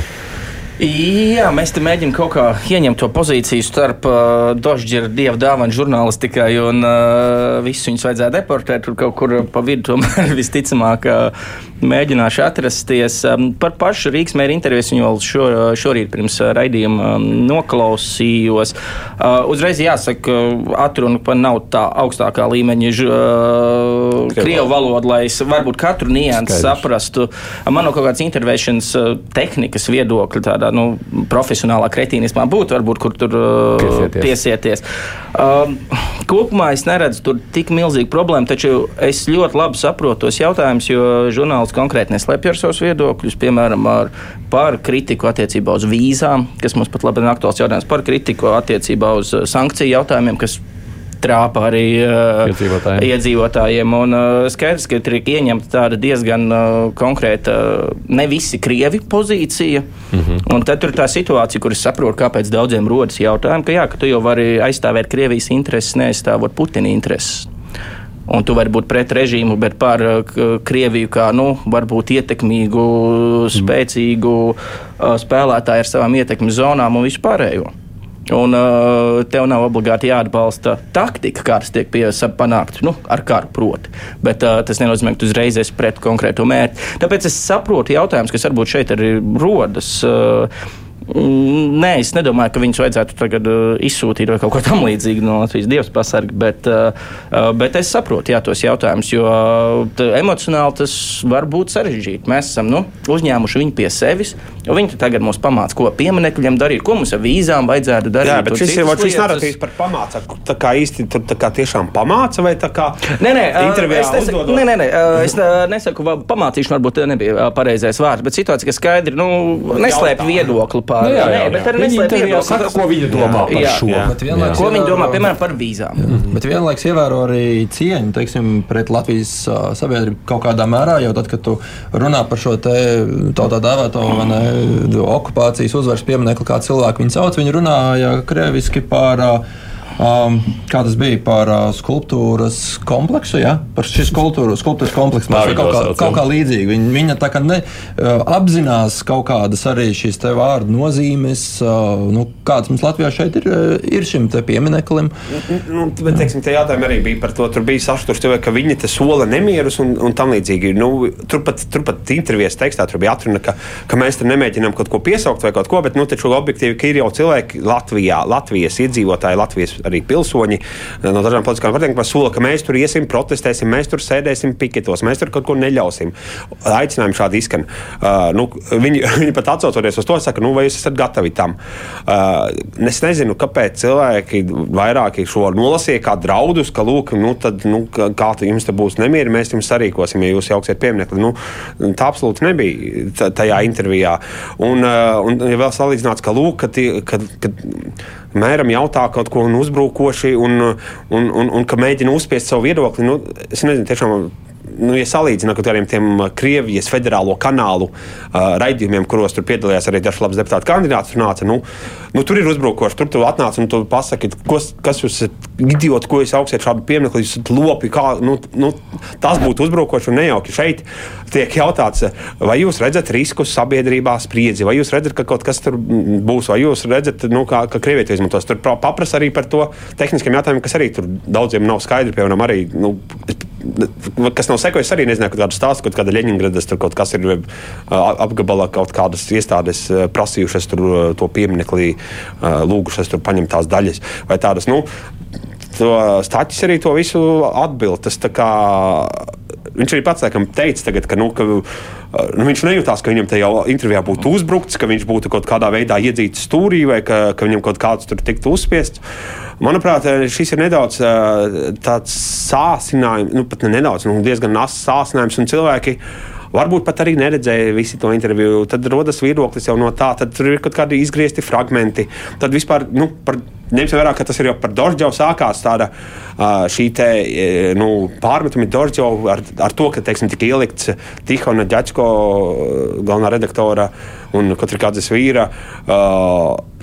Jā, mēs te mēģinām kaut kā ieņemt to pozīciju starp uh, Dožģera dieva dāvanu žurnālistikai un uh, visu viņus vajadzēja deportēt tur kaut kur pa vidu. Tomēr visticamāk uh, mēģināšu atrasties. Um, par pašu Rīgas mēra interviju viņu vēl šo, šorīt pirms uh, raidījuma um, noklausījos. Uh, uzreiz jāsaka, atruna pa nav tā augstākā līmeņa uh, krievu valoda, lai es varbūt katru niansu saprastu. Man no kaut kādas intervēšanas uh, tehnikas viedokļa tādā nu, profesionālā kretīnismā būtu, varbūt, kur tur uh, piesieties. piesieties. Uh, kopumā es neredzu tur tik milzīgu problēmu, taču es ļoti labi saprotu tos jautājumus, jo žurnālists konkrēti neslēpj ar savus viedokļus, piemēram, ar, par kritiku attiecībā uz vīzām, kas mums pat labi ir aktuāls jautājums, par kritiku attiecībā uz sankciju jautājumiem, kas trāpa arī uh, iedzīvotājiem. iedzīvotājiem. Un, uh, skaidrs, ka ir ieņemta tāda diezgan uh, konkrēta, ne visi krievi pozīcija. Mm -hmm. Tad tur ir tā situācija, kur es saprotu, kāpēc daudziem rodas jautājumi, ka, jā, ka tu jau vari aizstāvēt Krievijas intereses, neaizstāvot Putina intereses. Un tu vari būt pret režīmu, bet par Krieviju kā nu, varbūt ietekmīgu, spēcīgu uh, spēlētāju ar savām ietekmes zonām un vispārējo. Un uh, tev nav obligāti jāatbalsta taktika, kādas tiek panāktas nu, ar karu, proti. Bet uh, tas nenozīmē, ka tu uzreiz esi pret konkrēto mērķi. Tāpēc es saprotu jautājumus, kas varbūt šeit arī rodas. Uh, nē, es nedomāju, ka viņus vajadzētu tagad uh, izsūtīt vai kaut ko tamlīdzīgu no Latvijas Dievs pasargi, bet, uh, uh, bet es saprotu jā, tos jautājumus, jo emocionāli tas var būt sarežģīti. Mēs esam nu, uzņēmuši viņu pie sevis, jo viņi tagad mums pamāca, ko pieminekļiem darīt, ko mums ar vīzām vajadzētu darīt. Jā, bet šis ir šis narratīvs par pamāca. Tā kā īsti tur tā kā tiešām pamāca vai tā kā nē, nē, es nesaku, nē, nē, nē, es nesaku, pamācīšana varbūt nebija pareizais vārds, bet situācija, ka skaidri nu, neslēpj viedokli par Nu, jā, jā, jā. bet arī neslēpj viedokli, ko viņi domā jā, par jā, šo. Jā. Vienlaiks, ko viņi domā, piemēram, par vīzām. Jā. Bet vienlaiks ievēro arī cieņu teiksim, pret Latvijas uh, sabiedrību kaut kādā mērā, jo tad, kad tu runā par šo te tautā dēvēto ne, okupācijas uzvaras pieminiektu, kā cilvēku viņi sauc, viņi runāja krieviski par uh, Um, kā tas bija par uh, skulptūras kompleksu? Ja? Par šī skulptūras, skulptūras kompleksu mēs kaut, kā, kaut kā līdzīgi. Viņa, viņa tā kā ne, uh, apzinās kaut kādas arī šīs te vārdu nozīmes, uh, nu, kādas mums Latvijā šeit ir, uh, ir šim te piemineklim. Nu, bet, teiksim, tie jautājumi arī bija par to, tur bija sašturs, ka viņi te sola nemierus un, un tam līdzīgi. Nu, turpat, turpat intervijas tekstā tur bija atruna, ka, ka mēs tur nemēģinām kaut ko piesaukt vai kaut ko, bet, nu, taču objektīvi, ka ir jau cilvēki Latvijā, Latvijas iedzīvotāji, Latvijas arī pilsoņi eh, no dažām politiskām partijām, sola, ka mēs tur iesim, protestēsim, mēs tur sēdēsim piketos, mēs tur kaut ko neļausim. Aicinājumi šādi izskan. Uh, nu, viņi, viņi pat atsaucoties uz to, saka, nu, vai jūs esat gatavi tam. Uh, es nezinu, kāpēc cilvēki vairāk šo nolasīja kā draudus, ka, lūk, nu, tad, nu, kā jums te būs nemieri, mēs jums sarīkosim, ja jūs jauksiet pieminekli. Nu, tā absolūti nebija tajā intervijā. Un, uh, un ja vēl salīdzināts, ka, lūk, ka, ka, ka mēram jautā kaut ko un uzbrukoši, un, un, un, un ka mēģina uzspiest savu viedokli. Nu, es nezinu, tiešām nu, ja salīdzinām ar kādiem tiem uh, Krievijas federālo kanālu uh, raidījumiem, kuros tur piedalījās arī dažs labs deputātu kandidāts, tur nāca, nu, nu, tur ir uzbrukoši. Tur tu atnāc un tu pasaki, ko, kas jūs esat idioti, ko jūs augstiet šādu pieminekli, jūs esat lopi. Kā, nu, nu, tas būtu uzbrukoši un nejauki. Šeit tiek jautāts, vai jūs redzat riskus sabiedrībā spriedzi, vai jūs redzat, ka kaut kas tur būs, vai jūs redzat, nu, kā, ka Krievija to izmantos. Tur paprasa arī par to tehniskiem jautājumiem, kas arī tur daudziem nav skaidri. Piemēram, arī, nu, kas nav sekojis, arī nezināju, kādu stāstu, kaut kāda Leņņģeradas, tur kaut kas ir apgabalā, kaut kādas iestādes prasījušas tur to pieminekli, lūgušas tur paņemt tās daļas vai tādas. Nu, Staķis arī to visu atbild. Tas kā viņš arī pats laikam teica, tagad, ka, nu, ka nu, viņš nejūtās, ka viņam tajā intervijā būtu uzbrukts, ka viņš būtu kaut kādā veidā iedzīts stūrī vai ka, ka viņam kaut kāds tur tiktu uzspiests. Manuprāt, šis ir nedaudz tāds sācinājums, nu pat ne nedaudz, nu, diezgan asins sācinājums un cilvēki varbūt pat arī neredzēja visu to interviju. Tad rodas viedoklis jau no tā, tad tur ir kaut kādi izgriezti fragmenti. Tad vispār nu, par Ņemsim vērā, ka tas ir jau par Dārģau sākās tāda šī te, nu, pārmetumi Dārģau ar, ar to, ka teiksim, tika ielikts Tihona Ģačko, galvenā redaktora un Kotrikādzes vīra.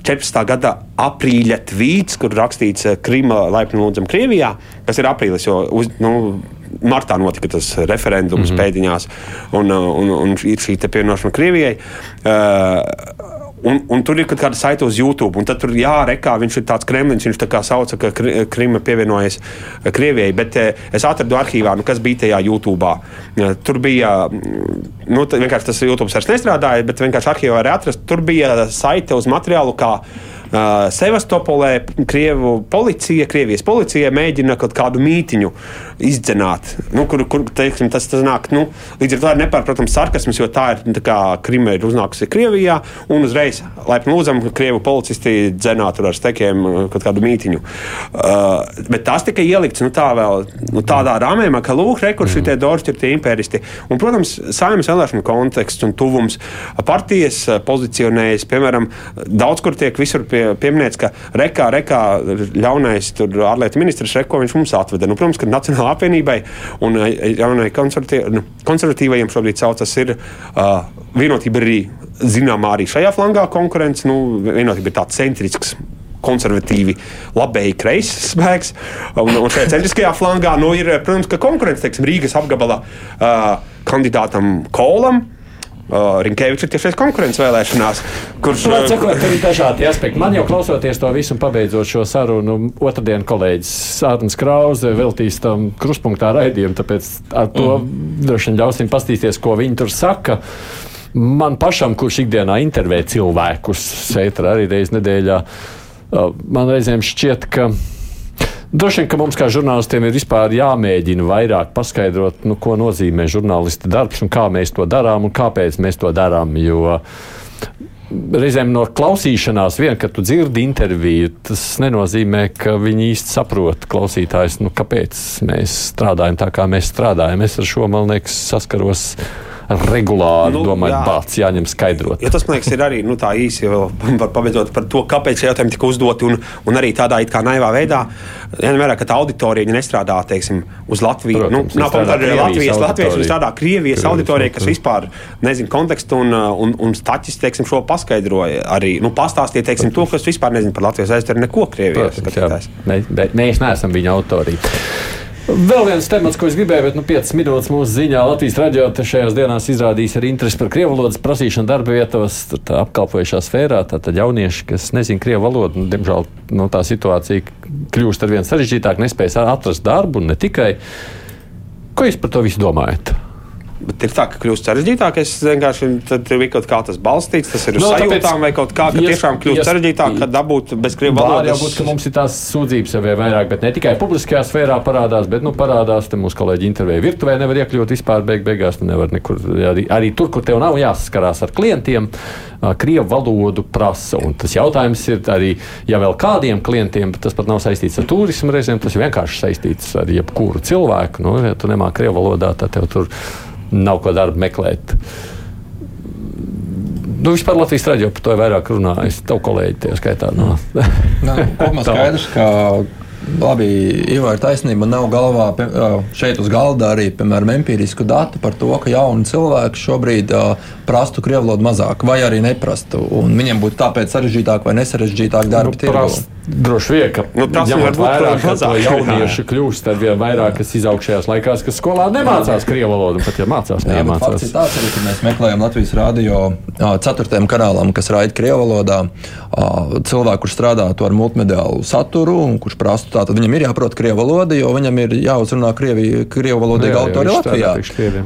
14. gada aprīļa tvīts, kur rakstīts Krima laipni lūdzam Krievijā, kas ir aprīlis, jo uz, nu, martā notika tas referendums mm -hmm. pēdiņās un, un, un ir šī pievienošana Krievijai. Uh, Un, un tur ir kaut kāda saite uz YouTube, un tad tur jārekā, viņš ir tāds kremlis, viņš tā kā sauca, ka Krima pievienojas eh, Krievijai. Bet eh, es atradu arhīvā, nu, kas bija tajā YouTube. Tur bija, mm, nu, vienkārši tas YouTube vairs nestrādāja, bet vienkārši arhīvā var atrast. Tur bija saite uz materiālu, Uh, Sevastopolē Krievu policija, Krievijas policija mēģina kaut kādu mītiņu izdzenāt, nu, kur, kur teiksim, tas, tas nāk. Nu, līdz ar to nepārprotams sarkasms, jo tā ir kā Krima ir uznākusi Krievijā un uzreiz laipni lūdzam, Krievu policisti dzenā tur ar stekiem kaut kādu mītiņu. Uh, bet tas tika ielikts nu, tā vēl, nu, tādā rāmējumā, ka lūk, rekursi mm. tie doršķi ir tie imperisti. Un, protams, saimnes vēlēšanu konteksts un tuvums partijas pozicionējas, piemēram, daudz kur tiek visur pie pie, pieminēts, ka rekā, rekā ļaunais ārlietu ministrs Reko viņš mums atveda. Nu, protams, ka Nacionālajai apvienībai un eh, jaunai nu, konservatīvajiem šobrīd saucas ir uh, vienotība arī zināmā arī šajā flangā konkurence. Nu, vienotība ir tāds centrisks konservatīvi, labēji kreisais spēks. Un, un šajā centriskajā flangā nu, ir, protams, konkurence teiksim, Rīgas apgabala uh, kandidātam Kolam. Rinkēvičs ir tiešais konkurence vēlēšanās. Kurš uh, sakot, ir dažādi aspekti. Man jau klausoties to visu un pabeidzot šo sarunu, otrdien kolēģis Sārns Krause veltīs tam kruspunktā raidījumu, tāpēc ar to mm. droši vien ļausim pastīties, ko viņi tur saka. Man pašam, kurš ikdienā intervē cilvēkus, šeit arī reizes nedēļā, man reizēm šķiet, ka Droši vien, ka mums kā žurnālistiem ir jāmēģina vairāk paskaidrot, nu, ko nozīmē žurnālista darbs un kā mēs to darām un kāpēc mēs to darām. Jo reizēm no klausīšanās, vien, kad tu dzirdi interviju, tas nenozīmē, ka viņi īsti saprot klausītājs, nu, kāpēc mēs strādājam tā, kā mēs strādājam. Es ar šo, man liekas, saskaros regulāri nu, domāju, jā. bāts jāņem skaidrot. Ja tas, man liekas, ir arī nu, tā īsi par pabeidzot par to, kāpēc šie jautājumi tika uzdoti un, un arī tādā it kā naivā veidā. Vērā, ka tā auditorija nestrādā, teiksim, uz Latviju. Protams, nu, nav pamatā arī Latvijas, Latvijas, un strādā Krievijas auditorija, kas vispār nezina kontekstu un, un, un staķis, teiksim, šo paskaidroja arī, nu, pastāstīja, teiksim, to, kas vispār nezina par Latvijas aizstāju neko Krievijas. Protams, mēs, mēs neesam viņa autorija. Vēl viens temats, ko es gribēju, bet nu, 5 minūtes mūsu ziņā Latvijas radio šajās dienās izrādīs arī interesi par krievu valodas prasīšanu darba vietos, apkalpojušā sfērā. Tātad jaunieši, kas nezina krievu valodu, nu, diemžēl nu, tā situācija kļūst ar vien sarežģītāk, nespējas atrast darbu ne tikai. Ko jūs par to visu domājat? Bet ir tā, ka kļūst sarežģītāk. Es vienkārši tur bija kaut kā tas balstīts, tas ir no, nu, sajūtām vai kaut kā, ka jas, tiešām kļūst jas, sarežģītāk, ka dabūt bez krievu valodas. Varbūt, ka mums ir tās sūdzības jau vairāk, bet ne tikai publiskajā sfērā parādās, bet nu, parādās, te mūsu kolēģi intervēja virtuvē nevar iekļūt vispār beig beigās, tu nevar nekur, arī, arī tur, kur tev nav jāsaskarās ar klientiem, krievu valodu prasa. Un tas jautājums ir arī, ja vēl kādiem klientiem, tas pat nav saistīts ar turismu reizēm, tas ir vienkārši saistīts ar jebkuru cilvēku. Nu, ja tu nemāki krievu valodā, tad tev tur nav ko darbu meklēt. Nu, vispār Latvijas raidījumā par to ir vairāk runājis. Tev kolēģi tie skaitā. No. Nā, kopumā skaidrs, ka Labi, Ivo ir taisnība. Nav galvā šeit uz galda arī piemēram, empirisku datu par to, ka jauni cilvēki šobrīd uh, prastu krievu valodu mazāk, vai arī neprastu. Viņiem būtu tāpēc sarežģītāk vai nesarežģītāk darba nu, tirgu. Droši vien, ka nu, tas ir vairāk, ka to jaunieši kļūst ar vien vairāk, kas izaugšajās laikās, kas skolā nemācās krievu valodu, pat ja mācās, jā, neiemācās. Tas ir tāds arī, ka mēs meklējam Latvijas rādio ceturtajam kanālam, kas raida krievu valodā, cilvēku, kurš strādā to ar multimediālu saturu un kurš prastu, tā tad viņam ir jāprot krievu valoda, jo viņam ir jāuzrunā krievi, krievu valodīgi autori Latvijā.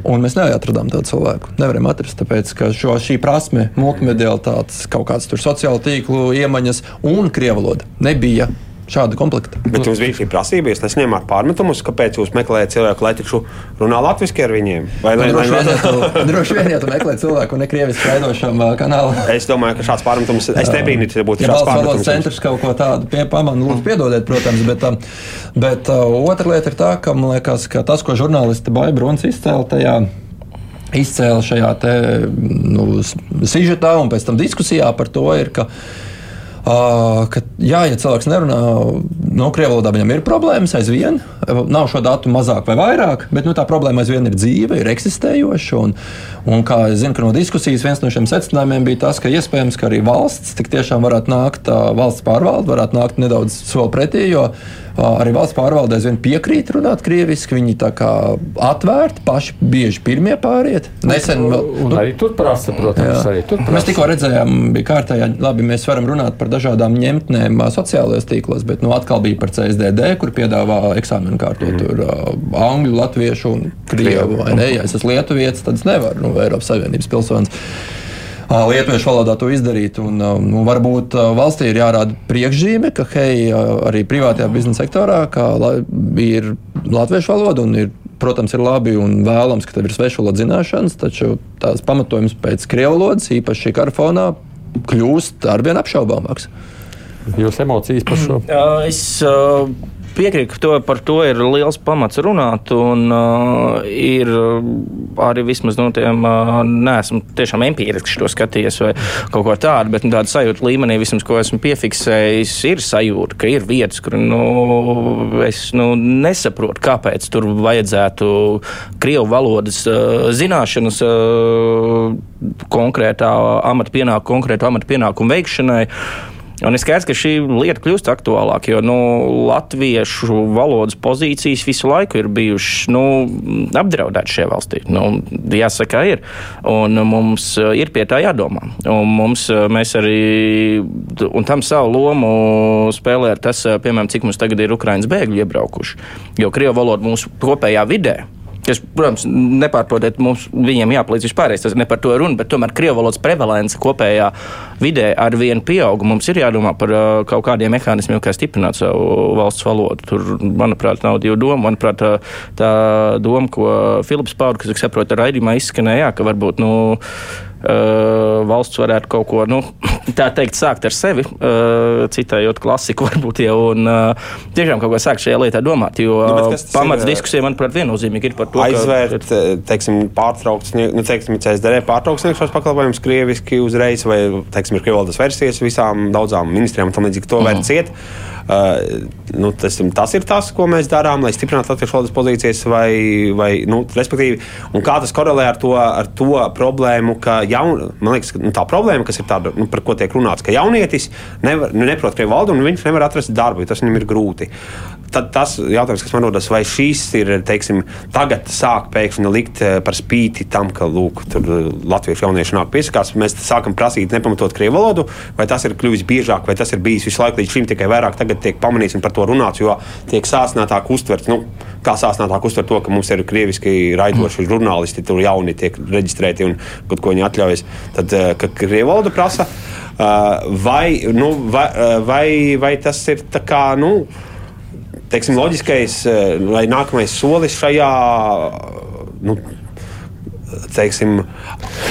Un mēs neatradām tādu cilvēku. Nevaram atrast, tāpēc, ka šo, šī prasme, multimediālitātes, kaut kāds tur sociālo tīklu iemaņas un krievu valoda nebija šāda komplekta. Bet jums bija šī prasība, es nesaņēmu ar pārmetumus, kāpēc jūs meklējat cilvēku, lai taču runā latviešu ar viņiem. Vai ne? droši, ja tu, droši vien, ja tu meklē cilvēku un nekrieviski raidošam kanālam. Es domāju, ka šāds pārmetums, es nebrīnītu, ja būtu Ja šāds pārmetums. centrs kaut ko tādu piepamana, lūdzu, piedodiet, protams, bet, bet uh, otra lieta ir tā, ka man liekas, ka tas, ko žurnālisti Baja Bruns izcēla tajā. Izcēla šajā te, nu, sižetā un pēc tam diskusijā par to, ir, ka, uh, ka jā, ja cilvēks nerunā no krievu valodā, viņam ir problēmas aizvien. Nav šo datu mazāk vai vairāk, bet nu, tā problēma aizvien ir dzīva, ir eksistējoša. Un, un kā es zinu, no diskusijas viens no šiem secinājumiem bija tas, ka iespējams, ka arī valsts tik tiešām varētu nākt, uh, valsts pārvalde varētu nākt nedaudz soli pretī, jo uh, arī valsts pārvaldē aizvien piekrīt runāt krieviski. Viņi tā kā atvērti, paši bieži pirmie pāriet. Nesen vēl. Un arī tur prasa, protams, arī tur prasa. Mēs tikko redzējām, bija kārtējā, labi, mēs varam runāt par dažādām ņemtnēm ā, sociālajos tīklos, bet nu, atkal bija par CSDD, kur piedāvā eksāmenu kārtot mm. tur ā, angļu, latviešu un krievu. vai Ne? Ja es esmu lietuvietis, tad es nevaru, nu, Eiropas Savienības pilsonis. Lietuviešu valodā to izdarīt. Un, nu, varbūt valstī ir jārāda priekšzīme, ka hei, arī privātajā biznesa sektorā ka, la, ir latviešu valoda un ir protams, ir labi un vēlams, ka tev ir svešu valodas zināšanas, taču tās pamatojums pēc krievu valodas, īpaši šī kara fonā, kļūst arvien apšaubāmāks. Jūsu emocijas par šo? Es uh, piekrītu, ka to, par to ir liels pamats runāt. Un, uh, ir uh, arī vismaz no tiem, uh, neesmu tiešām empiriski to skatījies vai kaut ko tādu, bet nu, tāda sajūta līmenī, vismaz, ko esmu piefiksējis, ir sajūta, ka ir vietas, kur nu, es nu, nesaprotu, kāpēc tur vajadzētu krievu valodas uh, zināšanas uh, konkrētā amata pienākumu, konkrētu amata pienākumu veikšanai. Un ir skaidrs, ka šī lieta kļūst aktuālāka, jo nu, latviešu valodas pozīcijas visu laiku ir bijušas nu, apdraudētas šajā valstī. Nu, jāsaka, ir. Un mums uh, ir pie tā jādomā. Un mums, uh, mēs arī un tam savu lomu spēlē tas, uh, piemēram, cik mums tagad ir Ukraiņas bēgļu iebraukuši. Jo Krievu valoda mūsu kopējā vidē. Kas, protams, nepārprotiet, mums viņiem jāpalīdz vispārējais. Tas ne par to runa, bet tomēr krievu valodas prevalence kopējā vidē ar vienu pieaugu. Mums ir jādomā par uh, kaut kādiem mehānismiem, kā stiprināt savu valsts valodu. Tur, manuprāt, nav divu domu. Manuprāt, tā, tā doma, ko Filips Pauda, kas, saprot, raidījumā izskanēja, ka varbūt, nu, Uh, valsts varētu kaut ko, nu, tā teikt, sākt ar sevi, uh, citējot klasiku, varbūt jau, un uh, tiešām kaut ko sākt šajā lietā domāt. Jo Nu, uh, pamats ir, diskusija, manuprāt, viennozīmīgi ir par to, aizvērt, ka. teiksim, pārtraukt, nu, teiksim, CSDD pārtraukt sniegšanas pakalpojumus krieviski uzreiz, vai, teiksim, ir krievaldas versijas visām daudzām ministrijām un tam līdzīgi to Mhm. mm. vērt ciet. Uh, nu, tas, tas ir tas, ko mēs darām, lai stiprinātu latviešu valodas pozīcijas, vai, vai nu, respektīvi, un kā tas korelē ar to, ar to problēmu, ka jaun, liekas, ka, nu, tā problēma, kas ir tāda, nu, par ko tiek runāts, ka jaunietis nevar, nu, neprot krievu valodu un viņš nevar atrast darbu, jo tas viņam ir grūti. Tad tas jautājums, kas man rodas, vai šīs ir, teiksim, tagad sāk pēkšņi likt eh, par spīti tam, ka, lūk, eh, latviešu jaunieši nāk piesakās, mēs sākam prasīt nepamatot krievu valodu, vai tas ir kļuvis biežāk, vai tas ir bijis visu laiku līdz šim tikai vairāk tagad tiek pamanīts un par to runāts, jo tiek sāsnātāk uztverts, nu, kā sāsnātāk uztvert to, ka mums ir krieviski raidoši žurnālisti, tur jauni tiek reģistrēti un kaut ko viņi atļaujas, tad, eh, ka krievu valodu prasa. Vai, nu, vai, vai, vai tas ir tā kā, nu, teiksim, loģiskais, eh, vai nākamais solis šajā. Nu, Teiksim,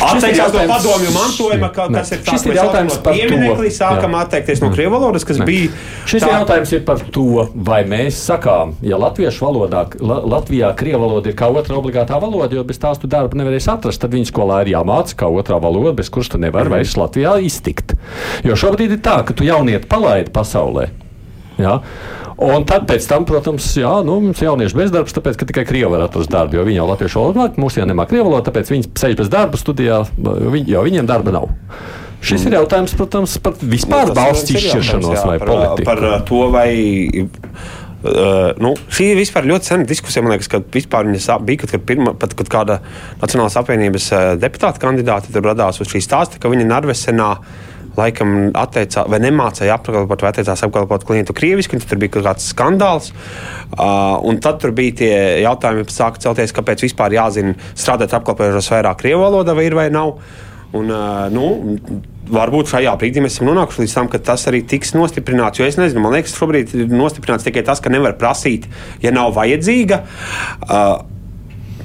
atteikties no padomju mantojuma, ka, Ne. kas ir tāds ir jautājums par to. piemineklis, sākam Jā. atteikties no krievu valodas, kas bija. Šis tā... jautājums ir par to, vai mēs sakām, ja latviešu valodā, la, Latvijā krievu valoda ir kā otrā obligātā valoda, jo bez tās tu darbu nevarēsi atrast, tad viņa skolā ir jāmāca kā otrā valoda, bez kuras tu nevari mm. vairs Latvijā iztikt. Jo šobrīd ir tā, ka tu jaunieti palaidi pasaulē. Ja? Un tad, tam, protams, jā, nu, mums ir jauniešu bezdarbs, tāpēc, ka tikai krievi var atrast darbu, jo viņi jau latviešu valodu māca, mūsu jau nemā krievu valodu, tāpēc viņi sēž bez darba studijā, jo viņiem darba nav. Šis ir jautājums, protams, par vispār Nu, valsts izšķiršanos jā, vai par, politiku. Par uh, to, vai. Uh, nu, šī ir vispār ļoti sena diskusija. Man liekas, ka vispār bija kaut kad pirma, pat kad kāda Nacionālās apvienības uh, deputāta kandidāte radās uz šī stāsta, ka viņa Narvesenā laikam atteicā, vai nemācīja apkalpot, vai atteicās apkalpot klientu krieviski, tur bija kaut kāds skandāls. Uh, tad bija tie jautājumi, kas sāka celties, kāpēc vispār jāzina strādāt apkalpojošos vairāk krievu valodā, vai ir vai nav. Un, uh, nu, varbūt šajā brīdī mēs esam nonākuši līdz tam, ka tas arī tiks nostiprināts. Jo es nezinu, man liekas, šobrīd ir nostiprināts tikai tas, ka nevar prasīt, ja nav vajadzīga. Uh,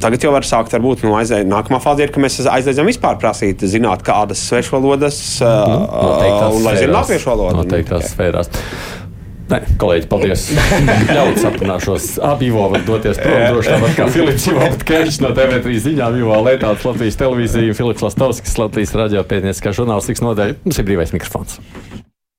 Tagad jau var sākt, varbūt, no aizdē, nākamā fāze ir, ka mēs aizliedzam vispār prasīt, zināt, kādas svešvalodas, uh, Noteiktās un lai zinātu latviešu valodu. Noteiktās sfērās. Nē, kolēģi, paldies. Ļaut saprināšos. Abi Ivo var doties prom droši tāpat kā Filips Ivo Keņš no TV3 ziņām, Ivo Lētāts, Latvijas televīzija, Filips Lastovskis, Latvijas radio pētnieciskā žurnālistikas nodaļa. Mums ir brīvais mikrofons.